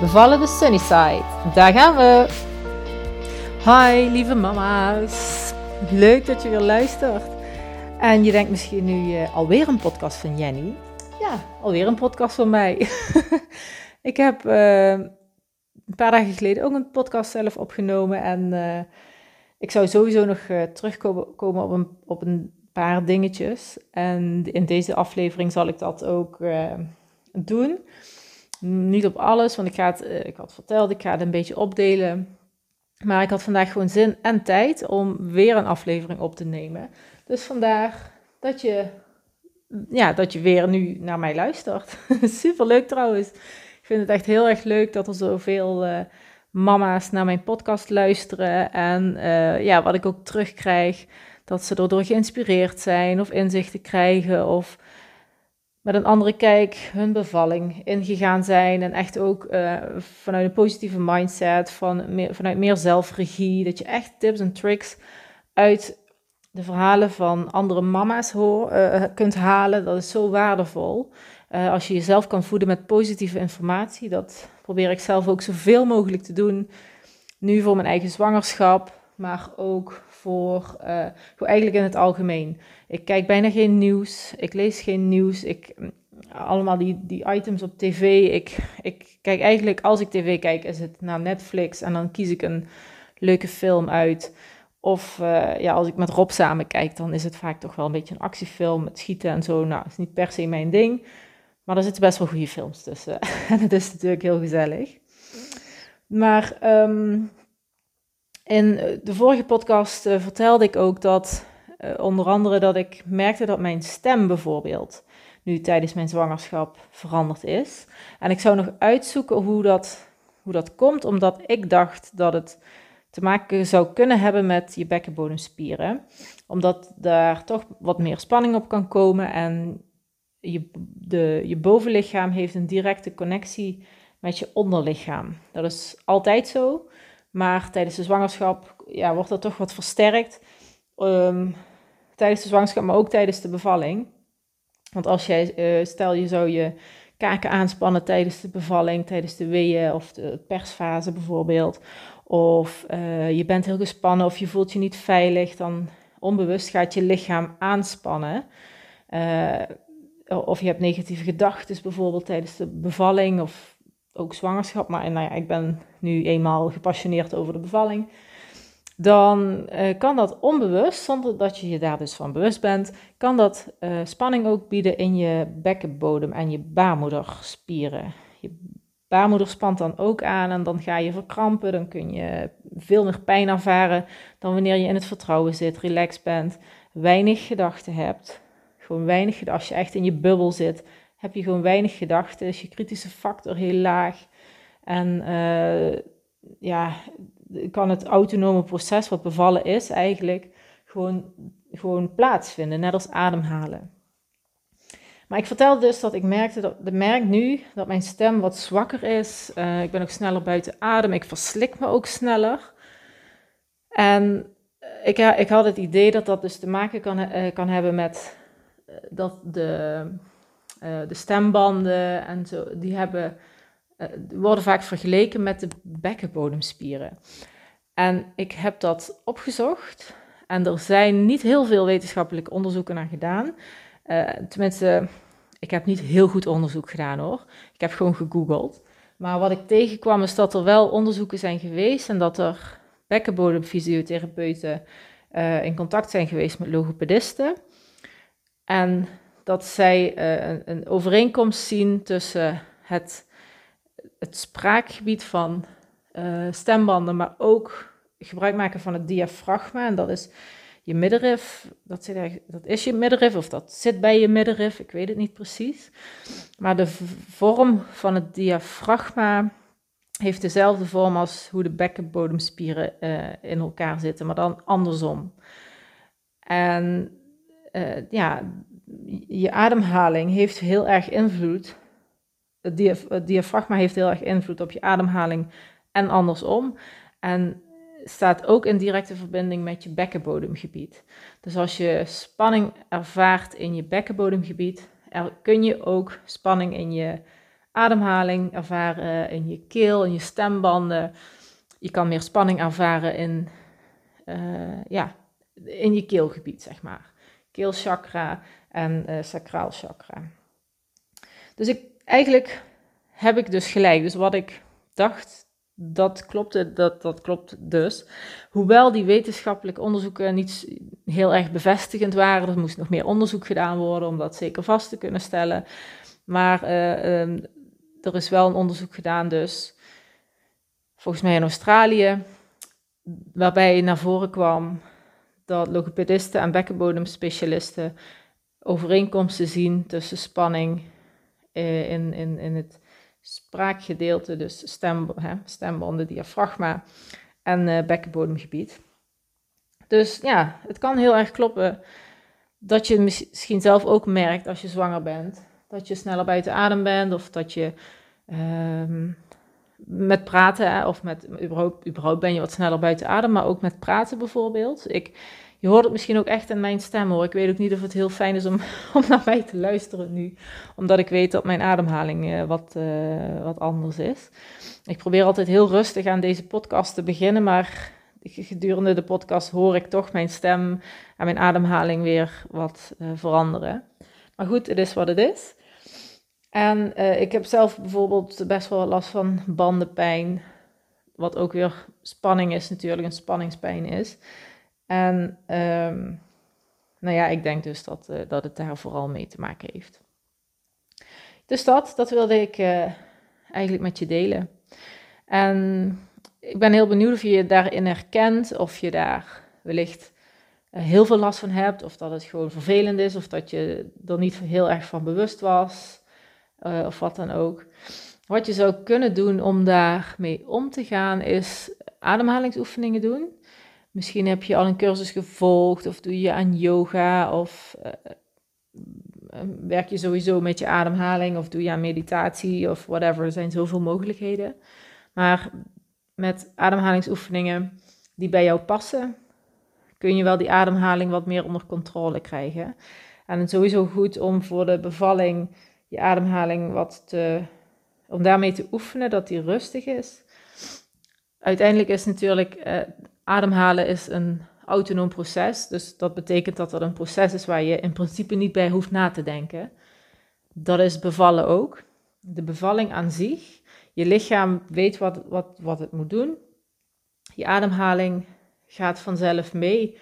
Bevallen de Sunnyside. Daar gaan we. Hi lieve mama's. Leuk dat je weer luistert. En je denkt misschien nu uh, alweer een podcast van Jenny. Ja, alweer een podcast van mij. ik heb uh, een paar dagen geleden ook een podcast zelf opgenomen. En uh, ik zou sowieso nog terugkomen op een, op een paar dingetjes. En in deze aflevering zal ik dat ook doen. Niet op alles, want ik, ga eh, ik had verteld, ik ga het een beetje opdelen. Maar ik had vandaag gewoon zin en tijd om weer een aflevering op te nemen. Dus vandaar dat je, ja, dat je weer nu naar mij luistert. Super leuk trouwens. Ik vind het echt heel erg leuk dat er zoveel uh, mama's naar mijn podcast luisteren. En uh, ja, wat ik ook terugkrijg, dat ze erdoor geïnspireerd zijn of inzichten krijgen of met een andere kijk hun bevalling ingegaan zijn. En echt ook uh, vanuit een positieve mindset, van meer, vanuit meer zelfregie. Dat je echt tips en tricks uit de verhalen van andere mama's hoor, uh, kunt halen. Dat is zo waardevol. Uh, als je jezelf kan voeden met positieve informatie. Dat probeer ik zelf ook zoveel mogelijk te doen. Nu voor mijn eigen zwangerschap, maar ook voor, uh, voor eigenlijk in het algemeen. Ik kijk bijna geen nieuws. Ik lees geen nieuws. Ik, allemaal die, die items op tv. Ik, ik kijk eigenlijk, als ik tv kijk, is het naar Netflix. En dan kies ik een leuke film uit. Of uh, ja, als ik met Rob samen kijk, dan is het vaak toch wel een beetje een actiefilm met schieten en zo. Nou, is niet per se mijn ding. Maar er zitten best wel goede films tussen. en het is natuurlijk heel gezellig. Maar um, in de vorige podcast uh, vertelde ik ook dat uh, onder andere dat ik merkte dat mijn stem bijvoorbeeld nu tijdens mijn zwangerschap veranderd is. En ik zou nog uitzoeken hoe dat, hoe dat komt, omdat ik dacht dat het te maken zou kunnen hebben met je bekkenbodemspieren. Omdat daar toch wat meer spanning op kan komen en je, de, je bovenlichaam heeft een directe connectie met je onderlichaam. Dat is altijd zo, maar tijdens de zwangerschap ja, wordt dat toch wat versterkt. Um, tijdens de zwangerschap, maar ook tijdens de bevalling. Want als jij, uh, stel je zou je kaken aanspannen tijdens de bevalling, tijdens de weeën of de persfase bijvoorbeeld. Of uh, je bent heel gespannen of je voelt je niet veilig, dan onbewust gaat je lichaam aanspannen. Uh, of je hebt negatieve gedachten bijvoorbeeld tijdens de bevalling of ook zwangerschap. Maar nou ja, ik ben nu eenmaal gepassioneerd over de bevalling dan uh, kan dat onbewust, zonder dat je je daar dus van bewust bent, kan dat uh, spanning ook bieden in je bekkenbodem en je baarmoederspieren. Je baarmoeder spant dan ook aan en dan ga je verkrampen, dan kun je veel meer pijn ervaren dan wanneer je in het vertrouwen zit, relaxed bent, weinig gedachten hebt. Gewoon weinig gedachten. Als je echt in je bubbel zit, heb je gewoon weinig gedachten, is je kritische factor heel laag. En uh, ja, kan het autonome proces wat bevallen is eigenlijk gewoon, gewoon plaatsvinden, net als ademhalen. Maar ik vertelde dus dat ik merkte, dat, de merk nu, dat mijn stem wat zwakker is. Uh, ik ben ook sneller buiten adem, ik verslik me ook sneller. En ik, ik had het idee dat dat dus te maken kan, kan hebben met dat de, de stembanden en zo, die hebben uh, worden vaak vergeleken met de bekkenbodemspieren. En ik heb dat opgezocht en er zijn niet heel veel wetenschappelijke onderzoeken naar gedaan. Uh, tenminste, ik heb niet heel goed onderzoek gedaan hoor. Ik heb gewoon gegoogeld. Maar wat ik tegenkwam is dat er wel onderzoeken zijn geweest en dat er bekkenbodemfysiotherapeuten in contact zijn geweest met logopedisten. En dat zij uh, een, een, overeenkomst zien tussen het het spraakgebied van uh, stembanden, maar ook gebruik maken van het diafragma. En dat is je middenrif. Dat, zit dat is je middenrif of dat zit bij je middenrif. Ik weet het niet precies. Maar de vorm van het diafragma heeft dezelfde vorm als hoe de bekkenbodemspieren uh, in elkaar zitten, maar dan andersom. En ja, je ademhaling heeft heel erg invloed. Het, diafragma heeft heel erg invloed op je ademhaling en andersom. En staat ook in directe verbinding met je bekkenbodemgebied. Dus als je spanning ervaart in je bekkenbodemgebied, kun je ook spanning in je ademhaling ervaren, in je keel, in je stembanden. Je kan meer spanning ervaren in, uh, ja, in je keelgebied, zeg maar. Keelchakra en uh, sacraal chakra. Dus ik, eigenlijk heb ik dus gelijk. Dus wat ik dacht, dat klopte, dat, dat klopt dus. Hoewel die wetenschappelijke onderzoeken niet heel erg bevestigend waren, er moest nog meer onderzoek gedaan worden om dat zeker vast te kunnen stellen. Maar uh, um, er is wel een onderzoek gedaan, dus volgens mij in Australië, waarbij naar voren kwam dat logopedisten en bekkenbodemspecialisten overeenkomsten zien tussen spanning eh, in, in, in het spraakgedeelte, dus stem, hè, stembanden, diafragma en uh, bekkenbodemgebied. Dus ja, het kan heel erg kloppen dat je misschien zelf ook merkt als je zwanger bent, dat je sneller buiten adem bent of dat je um, met praten of met überhaupt, überhaupt ben je wat sneller buiten adem, maar ook met praten bijvoorbeeld. Ik, je hoort het misschien ook echt in mijn stem hoor. Ik weet ook niet of het heel fijn is om, om naar mij te luisteren nu, omdat ik weet dat mijn ademhaling uh, wat, uh, wat anders is. Ik probeer altijd heel rustig aan deze podcast te beginnen, maar gedurende de podcast hoor ik toch mijn stem en mijn ademhaling weer wat uh, veranderen. Maar goed, het is wat het is. En uh, ik heb zelf bijvoorbeeld best wel last van bandenpijn, wat ook weer spanning is natuurlijk, een spanningspijn is. En um, nou ja, ik denk dus dat, uh, dat het daar vooral mee te maken heeft. Dus dat, dat wilde ik uh, eigenlijk met je delen. En ik ben heel benieuwd of je je daarin herkent, of je daar wellicht heel veel last van hebt, of dat het gewoon vervelend is, of dat je er niet heel erg van bewust was. Uh, of wat dan ook. Wat je zou kunnen doen om daarmee om te gaan, is ademhalingsoefeningen doen. Misschien heb je al een cursus gevolgd, of doe je aan yoga, of uh, werk je sowieso met je ademhaling, of doe je aan meditatie, of whatever. Er zijn zoveel mogelijkheden. Maar met ademhalingsoefeningen die bij jou passen, kun je wel die ademhaling wat meer onder controle krijgen. En het is sowieso goed om voor de bevalling je ademhaling wat te, om daarmee te oefenen, dat die rustig is. Uiteindelijk is natuurlijk, uh, ademhalen is een autonoom proces. Dus dat betekent dat dat een proces is waar je in principe niet bij hoeft na te denken. Dat is bevallen ook. De bevalling aan zich. Je lichaam weet wat, wat, wat het moet doen. Je ademhaling gaat vanzelf mee,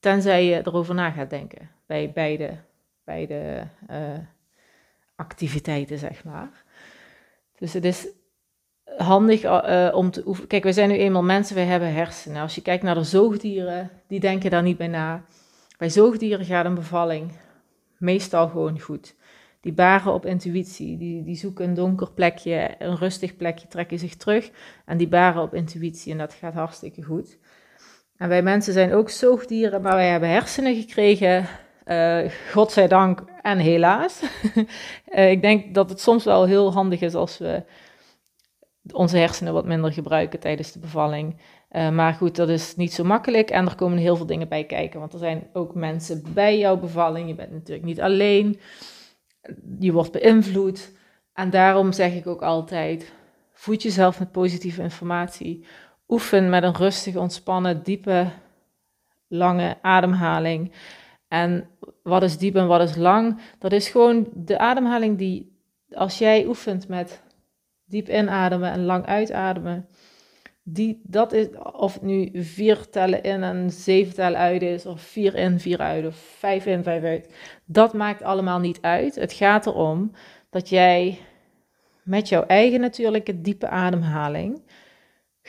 tenzij je erover na gaat denken. Bij beide, beide uh, activiteiten, zeg maar. Dus het is handig uh, om te oefenen. Kijk, wij zijn nu eenmaal mensen, wij hebben hersenen. Als je kijkt naar de zoogdieren, die denken daar niet bij na. Bij zoogdieren gaat een bevalling meestal gewoon goed. Die baren op intuïtie, die, die zoeken een donker plekje, een rustig plekje, trekken zich terug en die baren op intuïtie en dat gaat hartstikke goed. En wij mensen zijn ook zoogdieren, maar wij hebben hersenen gekregen uh, godzijdank en helaas. uh, ik denk dat het soms wel heel handig is als we onze hersenen wat minder gebruiken tijdens de bevalling. Uh, maar goed, dat is niet zo makkelijk en er komen heel veel dingen bij kijken. Want er zijn ook mensen bij jouw bevalling. Je bent natuurlijk niet alleen. Je wordt beïnvloed. En daarom zeg ik ook altijd: voed jezelf met positieve informatie. Oefen met een rustige, ontspannen, diepe, lange ademhaling. En wat is diep en wat is lang? Dat is gewoon de ademhaling die, als jij oefent met diep inademen en lang uitademen, die, dat is, of het nu vier tellen in en zeven tellen uit is, of vier in, vier uit, of vijf in, vijf uit, dat maakt allemaal niet uit. Het gaat erom dat jij met jouw eigen natuurlijke diepe ademhaling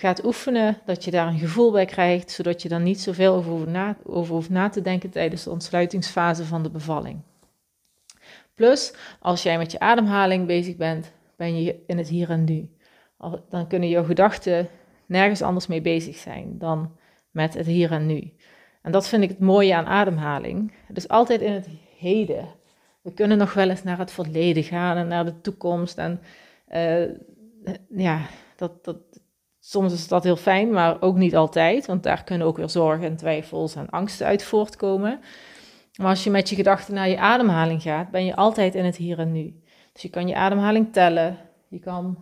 gaat oefenen, dat je daar een gevoel bij krijgt, zodat je daar niet zoveel over hoeft, na, over hoeft na te denken tijdens de ontsluitingsfase van de bevalling. Plus, als jij met je ademhaling bezig bent, ben je in het hier en nu. dan kunnen jouw gedachten nergens anders mee bezig zijn dan met het hier en nu. En dat vind ik het mooie aan ademhaling. Is altijd in het heden. We kunnen nog wel eens naar het verleden gaan en naar de toekomst. En uh, ja, dat, dat, soms is dat heel fijn, maar ook niet altijd. Want daar kunnen ook weer zorgen en twijfels en angsten uit voortkomen. Maar als je met je gedachten naar je ademhaling gaat, ben je altijd in het hier en nu. Dus je kan je ademhaling tellen. Je kan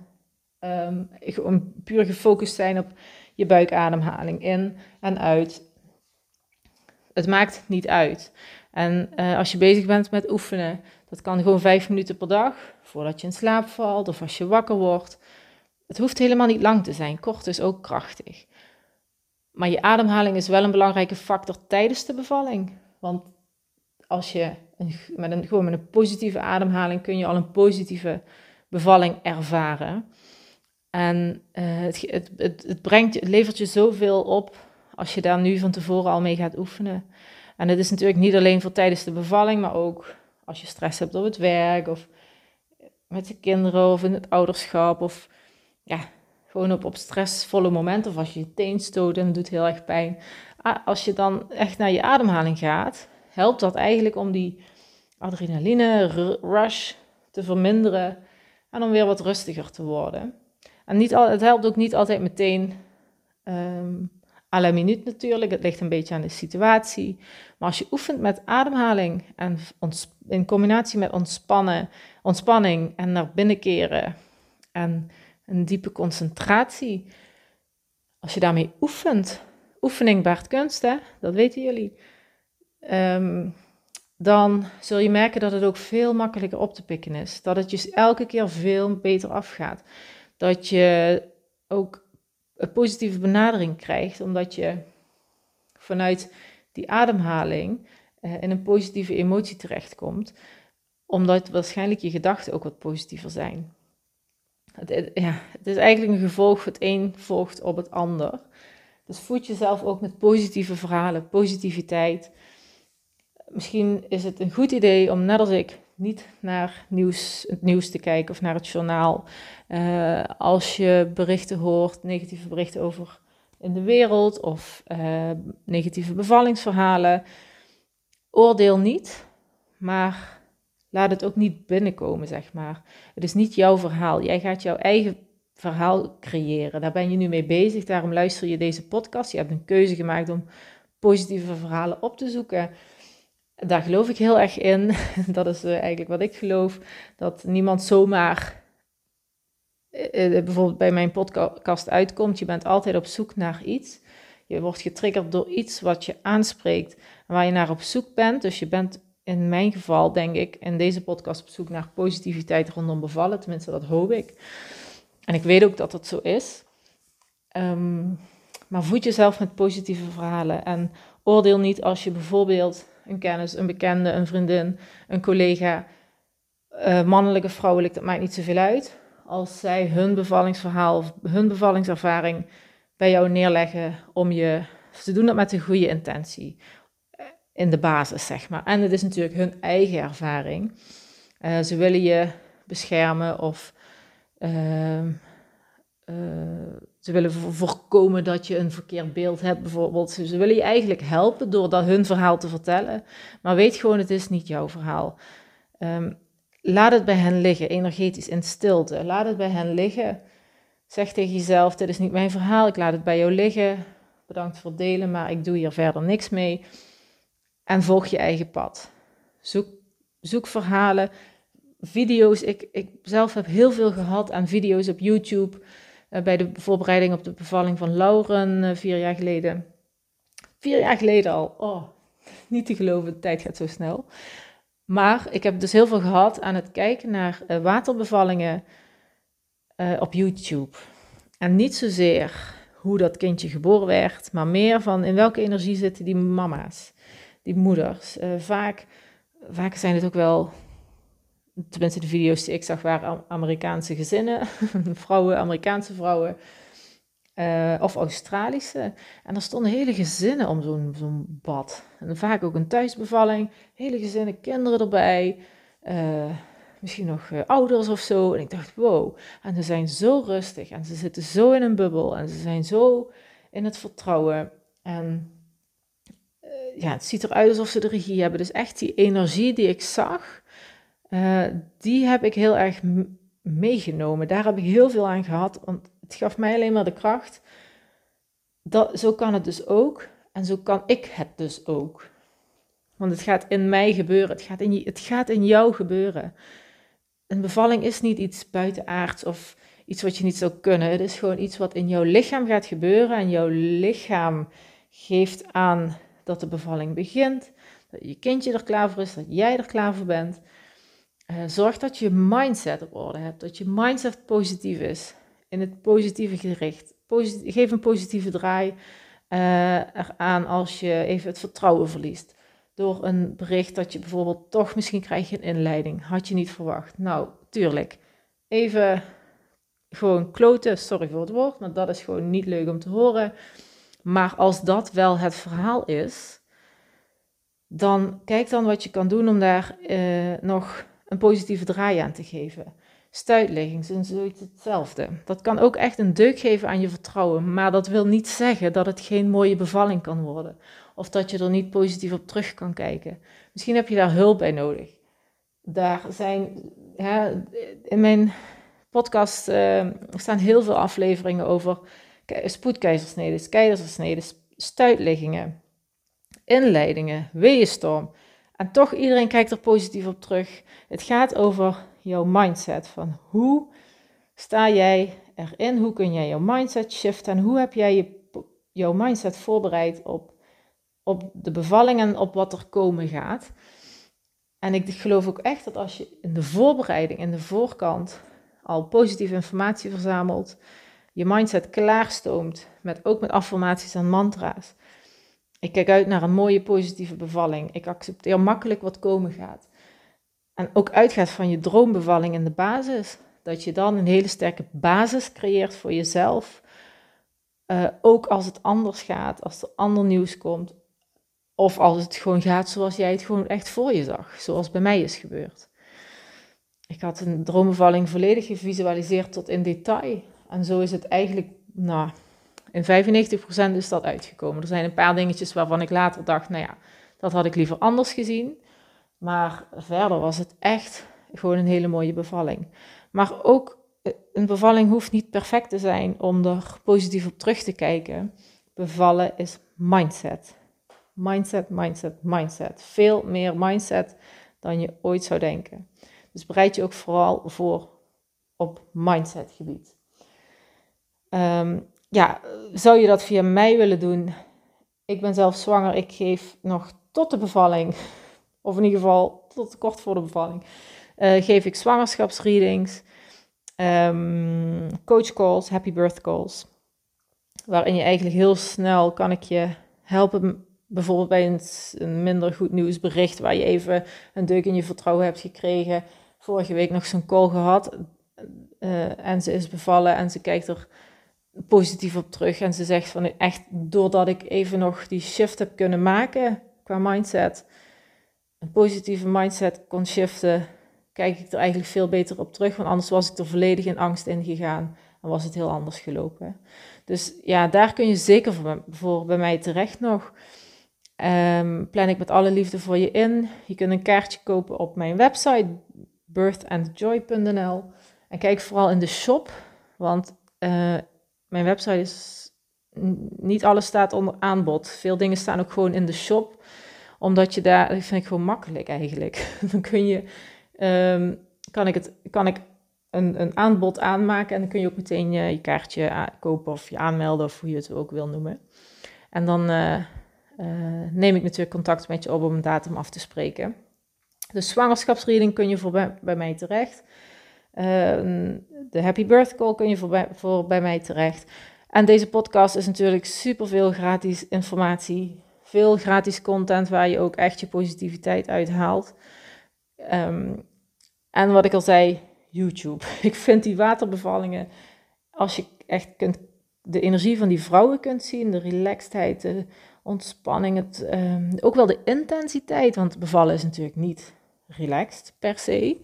um, puur gefocust zijn op je buikademhaling in en uit. Het maakt niet uit. En uh, als je bezig bent met oefenen, dat kan gewoon vijf minuten per dag, voordat je in slaap valt of als je wakker wordt. Het hoeft helemaal niet lang te zijn, kort is ook krachtig. Maar je ademhaling is wel een belangrijke factor tijdens de bevalling. Want als je een, met een, gewoon met een positieve ademhaling kun je al een positieve bevalling ervaren. En uh, het, het, het, brengt, levert je zoveel op als je daar nu van tevoren al mee gaat oefenen. En het is natuurlijk niet alleen voor tijdens de bevalling, maar ook als je stress hebt op het werk of met de kinderen of in het ouderschap of ja, gewoon op, op stressvolle momenten of als je je teen stoot en het doet heel erg pijn. Ah, als je dan echt naar je ademhaling gaat, helpt dat eigenlijk om die adrenaline rush te verminderen en om weer wat rustiger te worden. En niet al, het helpt ook niet altijd meteen um, à la minuut natuurlijk. Het ligt een beetje aan de situatie. Maar als je oefent met ademhaling en in combinatie met ontspannen, ontspanning en naar binnen keren en een diepe concentratie. Als je daarmee oefent, oefening baart kunst, hè? dat weten jullie. Um, dan zul je merken dat het ook veel makkelijker op te pikken is. Dat het je elke keer veel beter afgaat. Dat je ook een positieve benadering krijgt, omdat je vanuit die ademhaling uh, in een positieve emotie terechtkomt, omdat waarschijnlijk je gedachten ook wat positiever zijn. Het, ja, het is eigenlijk een gevolg, het een volgt op het ander. Dus voed jezelf ook met positieve verhalen, positiviteit. Misschien is het een goed idee om, net als ik, niet naar nieuws, het nieuws te kijken of naar het journaal. Uh, als je berichten hoort, negatieve berichten over in de wereld of uh, negatieve bevallingsverhalen, oordeel niet, maar laat het ook niet binnenkomen, zeg maar. Het is niet jouw verhaal. Jij gaat jouw eigen verhaal creëren. Daar ben je nu mee bezig. Daarom luister je deze podcast. Je hebt een keuze gemaakt om positieve verhalen op te zoeken. Daar geloof ik heel erg in. Dat is eh, eigenlijk wat ik geloof. Dat niemand zomaar eh, eh, bijvoorbeeld bij mijn podcast uitkomt. Je bent altijd op zoek naar iets. Je wordt getriggerd door iets wat je aanspreekt waar je naar op zoek bent. Dus je bent in mijn geval, denk ik, in deze podcast op zoek naar positiviteit rondom bevallen. Tenminste, dat hoop ik. En ik weet ook dat dat zo is. Ehm, maar voed jezelf met positieve verhalen en oordeel niet als je bijvoorbeeld een kennis, een bekende, een vriendin, een collega, uh, mannelijke, vrouwelijk, dat maakt niet zoveel uit. Als zij hun bevallingsverhaal of hun bevallingservaring bij jou neerleggen om je. Ze doen dat met een goede intentie. Eh, in de basis, zeg maar. En het is natuurlijk hun eigen ervaring. Uh, ze willen je beschermen of uh, uh, ze willen voorkomen dat je een verkeerd beeld hebt, bijvoorbeeld. Ze willen je eigenlijk helpen door dat hun verhaal te vertellen. Maar weet gewoon, het is niet jouw verhaal. Um, laat het bij hen liggen, energetisch, in stilte. Laat het bij hen liggen. Zeg tegen jezelf, dit is niet mijn verhaal, ik laat het bij jou liggen. Bedankt voor het delen, maar ik doe hier verder niks mee. En volg je eigen pad. Zoek, zoek verhalen, video's. Ik, ik zelf heb heel veel gehad aan video's op YouTube uh, bij de voorbereiding op de bevalling van Lauren uh, vier jaar geleden. Vier jaar geleden al. Oh, niet te geloven, de tijd gaat zo snel. Maar ik heb dus heel veel gehad aan het kijken naar uh, waterbevallingen op YouTube. En niet zozeer hoe dat kindje geboren werd, maar meer van in welke energie zitten die mama's, die moeders. vaak, vaak zijn het ook wel tenminste de video's die ik zag waren Amerikaanse gezinnen, vrouwen, Amerikaanse vrouwen uh, of Australische. En er stonden hele gezinnen om zo'n zo'n bad. En vaak ook een thuisbevalling, hele gezinnen, kinderen erbij. Uh, misschien nog ouders of zo. En ik dacht, wow. En ze zijn zo rustig en ze zitten zo in een bubbel en ze zijn zo in het vertrouwen. En ja, het ziet eruit alsof ze de regie hebben. Dus echt die energie die ik zag, uh, die heb ik heel erg meegenomen. Daar heb ik heel veel aan gehad, want het gaf mij alleen maar de kracht. Dat, zo kan het dus ook en zo kan ik het dus ook. Want het gaat in mij gebeuren, het gaat in, het gaat in jou gebeuren. Een bevalling is niet iets buitenaards of iets wat je niet zou kunnen. Het is gewoon iets wat in jouw lichaam gaat gebeuren en jouw lichaam geeft aan dat de bevalling begint, dat je kindje er klaar voor is, dat jij er klaar voor bent. Uh, zorg dat je mindset op orde hebt, dat je mindset positief is, in het positieve gericht. geef een positieve draai uh, eraan als je even het vertrouwen verliest. Door een bericht dat je bijvoorbeeld toch misschien krijg je een inleiding. Had je niet verwacht. Nou, tuurlijk. Even gewoon kloten, sorry voor het woord, maar dat is gewoon niet leuk om te horen. Maar als dat wel het verhaal is, dan kijk dan wat je kan doen om daar uh, nog een positieve draai aan te geven. Stuitliggings en zoiets hetzelfde. Dat kan ook echt een deuk geven aan je vertrouwen, maar dat wil niet zeggen dat het geen mooie bevalling kan worden. Of dat je er niet positief op terug kan kijken. Misschien heb je daar hulp bij nodig. Daar zijn, in mijn podcast uh, staan heel veel afleveringen over spoedkeizersneden, keizersneden, stuitliggingen, inleidingen, weeënstorm. En toch, iedereen kijkt er positief op terug. Het gaat over jouw mindset. Van hoe sta jij erin? Hoe kun jij jouw mindset shiften? En hoe heb jij je, jouw mindset voorbereid op, op de bevalling en op wat er komen gaat? En ik geloof ook echt dat als je in de voorbereiding, in de voorkant, al positieve informatie verzamelt, je mindset klaarstoomt, met, ook met affirmaties en mantra's, ik kijk uit naar een mooie positieve bevalling. Ik accepteer makkelijk wat komen gaat. En ook uitgaat van je droombevalling in de basis. Dat je dan een hele sterke basis creëert voor jezelf. Uh, ook als het anders gaat, als er ander nieuws komt. Of als het gewoon gaat zoals jij het gewoon echt voor je zag. Zoals bij mij is gebeurd. Ik had een droombevalling volledig gevisualiseerd tot in detail. En zo is het eigenlijk, nou, in 95% is dat uitgekomen. Er zijn een paar dingetjes waarvan ik later dacht, nou ja, dat had ik liever anders gezien. Maar verder was het echt gewoon een hele mooie bevalling. Maar ook eh, een bevalling hoeft niet perfect te zijn om er positief op terug te kijken. Bevallen is mindset. Mindset, mindset, mindset. Veel meer mindset dan je ooit zou denken. Dus bereid je ook vooral voor op mindsetgebied. Um, ja, zou je dat via mij willen doen? Ik ben zelf zwanger. Ik geef nog tot de bevalling, of in ieder geval tot kort voor de bevalling, uh, geef ik zwangerschapsreadings, um, coach calls, happy birth calls. Waarin je eigenlijk heel snel kan ik je helpen, bijvoorbeeld bij een, minder goed nieuwsbericht waar je even een deuk in je vertrouwen hebt gekregen. Vorige week nog zo'n call gehad uh, en ze is bevallen en ze kijkt er positief op terug. En ze zegt van echt, doordat ik even nog die shift heb kunnen maken qua mindset, een positieve mindset kon shiften, kijk ik er eigenlijk veel beter op terug. Want anders was ik er volledig in angst in gegaan en was het heel anders gelopen. Dus ja, daar kun je zeker voor, voor bij mij terecht nog. Um, plan ik met alle liefde voor je in. Je kunt een kaartje kopen op mijn website birthandjoy.nl en kijk vooral in de shop, want uh, mijn website is niet alles staat onder aanbod. Veel dingen staan ook gewoon in de shop, omdat je daar, dat vind ik gewoon makkelijk eigenlijk. dan kun je, um, kan ik, het, kan ik een, een aanbod aanmaken en dan kun je ook meteen je, je kaartje kopen of je aanmelden of hoe je het ook wil noemen. En dan uh, uh, neem ik natuurlijk contact met je op om een datum af te spreken. De zwangerschapsreading kun je voor bij, bij mij terecht. Ehm, de Happy Birth Call kun je voor bij, mij terecht. En deze podcast is natuurlijk super veel gratis informatie. Veel gratis content waar je ook echt je positiviteit uithaalt. Um, en wat ik al zei, YouTube. Ik vind die waterbevallingen, als je echt kunt, de energie van die vrouwen kunt zien, de relaxedheid, de ontspanning, het, um, ook wel de intensiteit. Want bevallen is natuurlijk niet relaxed per se.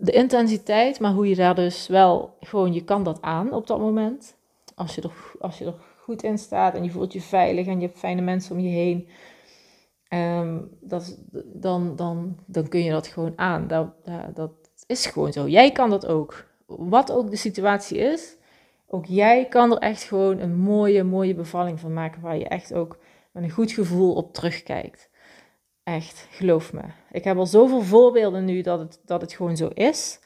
De intensiteit, maar hoe je daar dus wel gewoon, je kan dat aan op dat moment. Als je er, als je er goed in staat en je voelt je veilig en je hebt fijne mensen om je heen. Um, dat, dan, dan, dan kun je dat gewoon aan. Dat, dat is gewoon zo. Jij kan dat ook. Wat ook de situatie is, ook jij kan er echt gewoon een mooie, mooie bevalling van maken. Waar je echt ook met een goed gevoel op terugkijkt. Echt, geloof me. Ik heb al zoveel voorbeelden nu dat het, dat het gewoon zo is.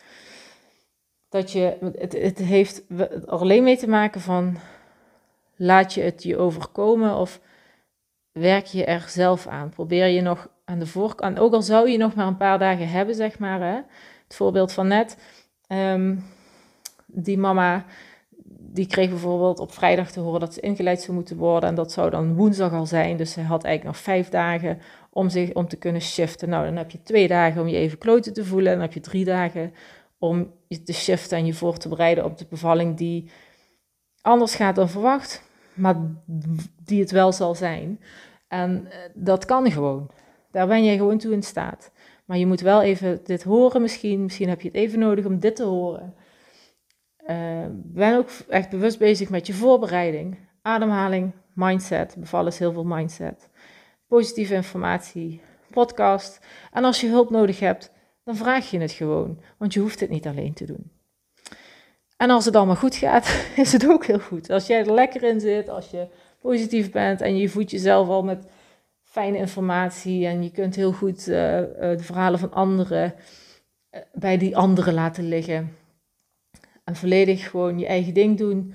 Dat je, het, het heeft er alleen mee te maken van, laat je het je overkomen of werk je er zelf aan? Probeer je nog aan de voorkant, ook al zou je nog maar een paar dagen hebben, zeg maar. Hè? Het voorbeeld van net, um, die mama, die kreeg bijvoorbeeld op vrijdag te horen dat ze ingeleid zou moeten worden. En dat zou dan woensdag al zijn. Dus ze had eigenlijk nog vijf dagen om, zich, om te kunnen shiften. Nou, dan heb je twee dagen om je even kloten te voelen. En dan heb je drie dagen om je te shiften en je voor te bereiden op de bevalling die anders gaat dan verwacht, maar die het wel zal zijn. En eh, dat kan gewoon. Daar ben je gewoon toe in staat. Maar je moet wel even dit horen misschien. Misschien heb je het even nodig om dit te horen. Uh, ben ook echt bewust bezig met je voorbereiding. Ademhaling, mindset. Bevallen is heel veel mindset. Positieve informatie, podcast. En als je hulp nodig hebt, dan vraag je het gewoon. Want je hoeft het niet alleen te doen. En als het allemaal goed gaat, is het ook heel goed. Als jij er lekker in zit, als je positief bent en je voedt jezelf al met fijne informatie en je kunt heel goed uh, de verhalen van anderen bij die anderen laten liggen. En volledig gewoon je eigen ding doen.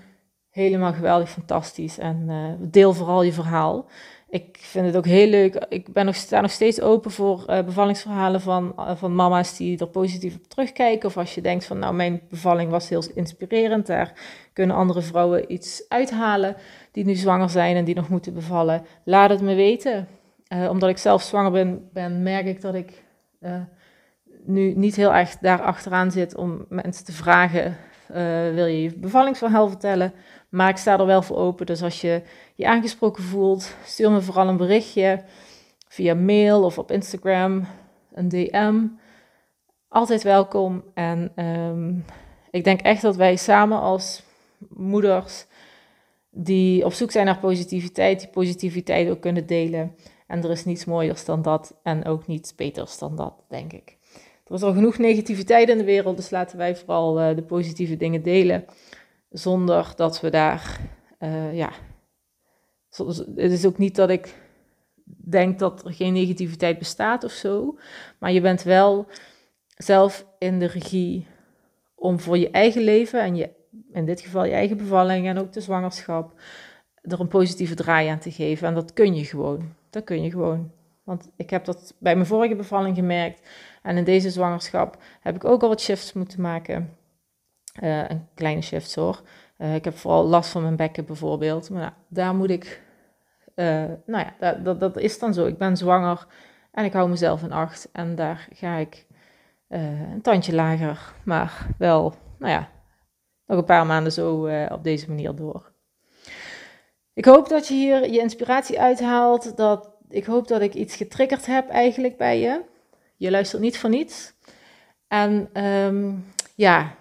Helemaal geweldig, fantastisch. En deel vooral je verhaal ik vind het ook heel leuk. Ik ben nog, sta nog steeds open voor uh, bevallingsverhalen van, uh, van mama's die er positief op terugkijken. Of als je denkt van nou, mijn bevalling was heel inspirerend. Daar kunnen andere vrouwen iets uithalen die nu zwanger zijn en die nog moeten bevallen. Laat het me weten. Omdat ik zelf zwanger ben, ben merk ik dat ik nu niet heel erg daar achteraan zit om mensen te vragen wil je je bevallingsverhaal vertellen. Maar ik sta er wel voor open. Dus als je je aangesproken voelt, stuur me vooral een berichtje via mail of op Instagram, een DM. Altijd welkom. En um, ik denk echt dat wij samen als moeders die op zoek zijn naar positiviteit, die positiviteit ook kunnen delen. En er is niets mooiers dan dat en ook niets beters dan dat, denk ik. Er is al genoeg negativiteit in de wereld, dus laten wij vooral uh, de positieve dingen delen. Zonder dat we daar, uh, ja. Het is ook niet dat ik denk dat er geen negativiteit bestaat of zo. Maar je bent wel zelf in de regie om voor je eigen leven en je, in dit geval je eigen bevalling en ook de zwangerschap, er een positieve draai aan te geven. En dat kun je gewoon. Dat kun je gewoon. Want ik heb dat bij mijn vorige bevalling gemerkt. En in deze zwangerschap heb ik ook al wat shifts moeten maken. Uh, een kleine shift hoor. Uh, ik heb vooral last van mijn bekken bijvoorbeeld. Maar nou, daar moet ik. Uh, nou ja, dat, dat, dat, is dan zo. Ik ben zwanger en ik hou mezelf in acht. En daar ga ik een tandje lager. Maar wel, nou ja, nog een paar maanden zo op deze manier door. Ik hoop dat je hier je inspiratie uithaalt. Dat, ik hoop dat ik iets getriggerd heb eigenlijk bij je. Je luistert niet voor niets. En um, ja,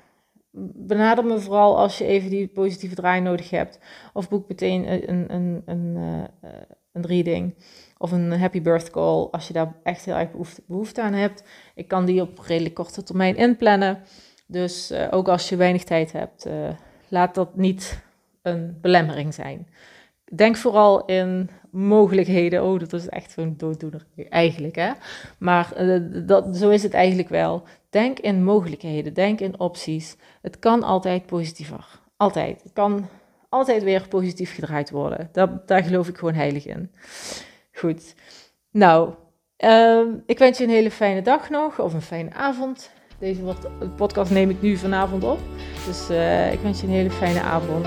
benader me vooral als je even die positieve draai nodig hebt. Of boek meteen een, een, een, een, een reading. Of een happy birth call als je daar echt heel erg behoefte, aan hebt. Ik kan die op redelijk korte termijn inplannen. Dus uh, ook als je weinig tijd hebt, uh, laat dat niet een belemmering zijn denk vooral in mogelijkheden. Oh, dat is echt zo'n dooddoener eigenlijk, hè? Maar uh, dat, zo is het eigenlijk wel. Denk in mogelijkheden, denk in opties. Het kan altijd positiever. Altijd. Het kan altijd weer positief gedraaid worden. Daar, daar geloof ik gewoon heilig in. Goed. Nou, uh, ik wens je een hele fijne dag nog, of een fijne avond. Deze podcast neem ik nu vanavond op. Dus uh, ik wens je een hele fijne avond.